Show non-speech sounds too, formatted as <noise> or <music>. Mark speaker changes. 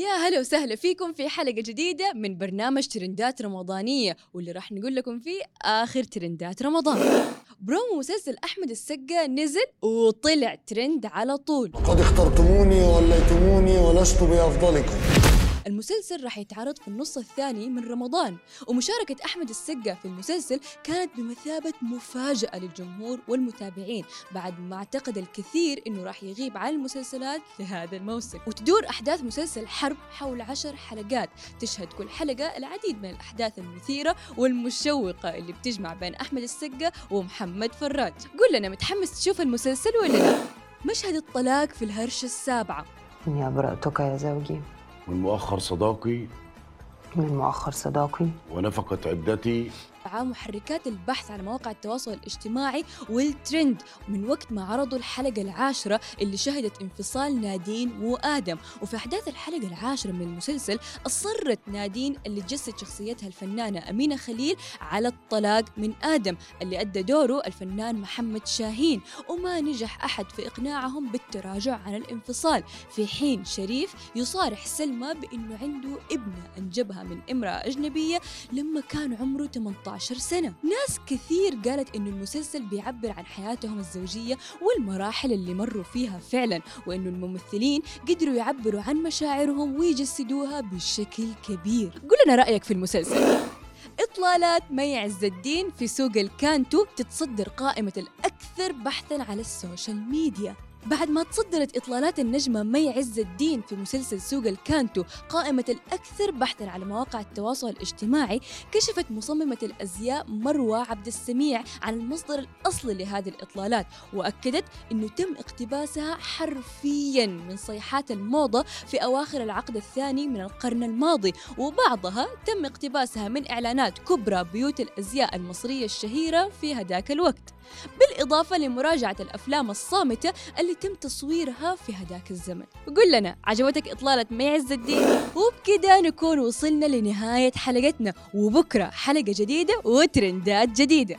Speaker 1: يا هلا وسهلا فيكم في حلقة جديدة من برنامج ترندات رمضانية واللي راح نقول لكم فيه آخر ترندات رمضان. <gasps> برومو مسلسل أحمد السقا نزل وطلع ترند على طول.
Speaker 2: قد اخترتموني ووليتموني ولست بأفضلكم.
Speaker 1: المسلسل راح يتعرض في النص الثاني من رمضان ومشاركة أحمد السقا في المسلسل كانت بمثابة مفاجأة للجمهور والمتابعين بعد ما اعتقد الكثير أنه راح يغيب عن المسلسلات لهذا الموسم. وتدور أحداث مسلسل حرب حول عشر حلقات تشهد كل حلقة العديد من الأحداث المثيرة والمشوقة اللي بتجمع بين أحمد السقا ومحمد فراج. قول لنا متحمس تشوف المسلسل ولا لا؟ مشهد الطلاق في الهرشة السابعة.
Speaker 3: إني أبرأتك يا زوجي.
Speaker 4: من مؤخر صداقي.
Speaker 3: من مؤخر صداقي.
Speaker 4: ونفقة عدتي.
Speaker 1: محركات البحث على مواقع التواصل الاجتماعي والترند من وقت ما عرضوا الحلقة العاشرة اللي شهدت انفصال نادين وآدم. وفي أحداث الحلقة العاشرة من المسلسل أصرت نادين اللي تجسد شخصيتها الفنانة أمينة خليل على الطلاق من آدم اللي أدى دوره الفنان محمد شاهين. وما نجح أحد في إقناعهم بالتراجع عن الانفصال. في حين شريف يصارح سلمى بأنه عنده ابنة أنجبها من امرأة أجنبية لما كان عمره 18 سنة. ناس كثير قالت إنه المسلسل بيعبر عن حياتهم الزوجية والمراحل اللي مروا فيها فعلا وإنه الممثلين قدروا يعبروا عن مشاعرهم ويجسدوها بشكل كبير. قل لنا رأيك في المسلسل. إطلالات مي عز الدين في سوق الكانتو تتصدر قائمة الأكثر بحثا على السوشيال ميديا. بعد ما تصدرت إطلالات النجمة مي عز الدين في مسلسل سوق الكانتو قائمة الأكثر بحثا على مواقع التواصل الاجتماعي كشفت مصممة الأزياء مروة عبد السميع عن المصدر الأصلي لهذه الإطلالات وأكدت أنه تم اقتباسها حرفيا من صيحات الموضة في أواخر العقد الثاني من القرن الماضي وبعضها تم اقتباسها من إعلانات كبرى بيوت الأزياء المصرية الشهيرة في هداك الوقت. بالإضافة لمراجعة الأفلام الصامتة اللي تم تصويرها في هداك الزمن. قل لنا عجبتك إطلالة مي عز الدين؟ وبكده نكون وصلنا لنهاية حلقتنا. وبكرة حلقة جديدة وترندات جديدة.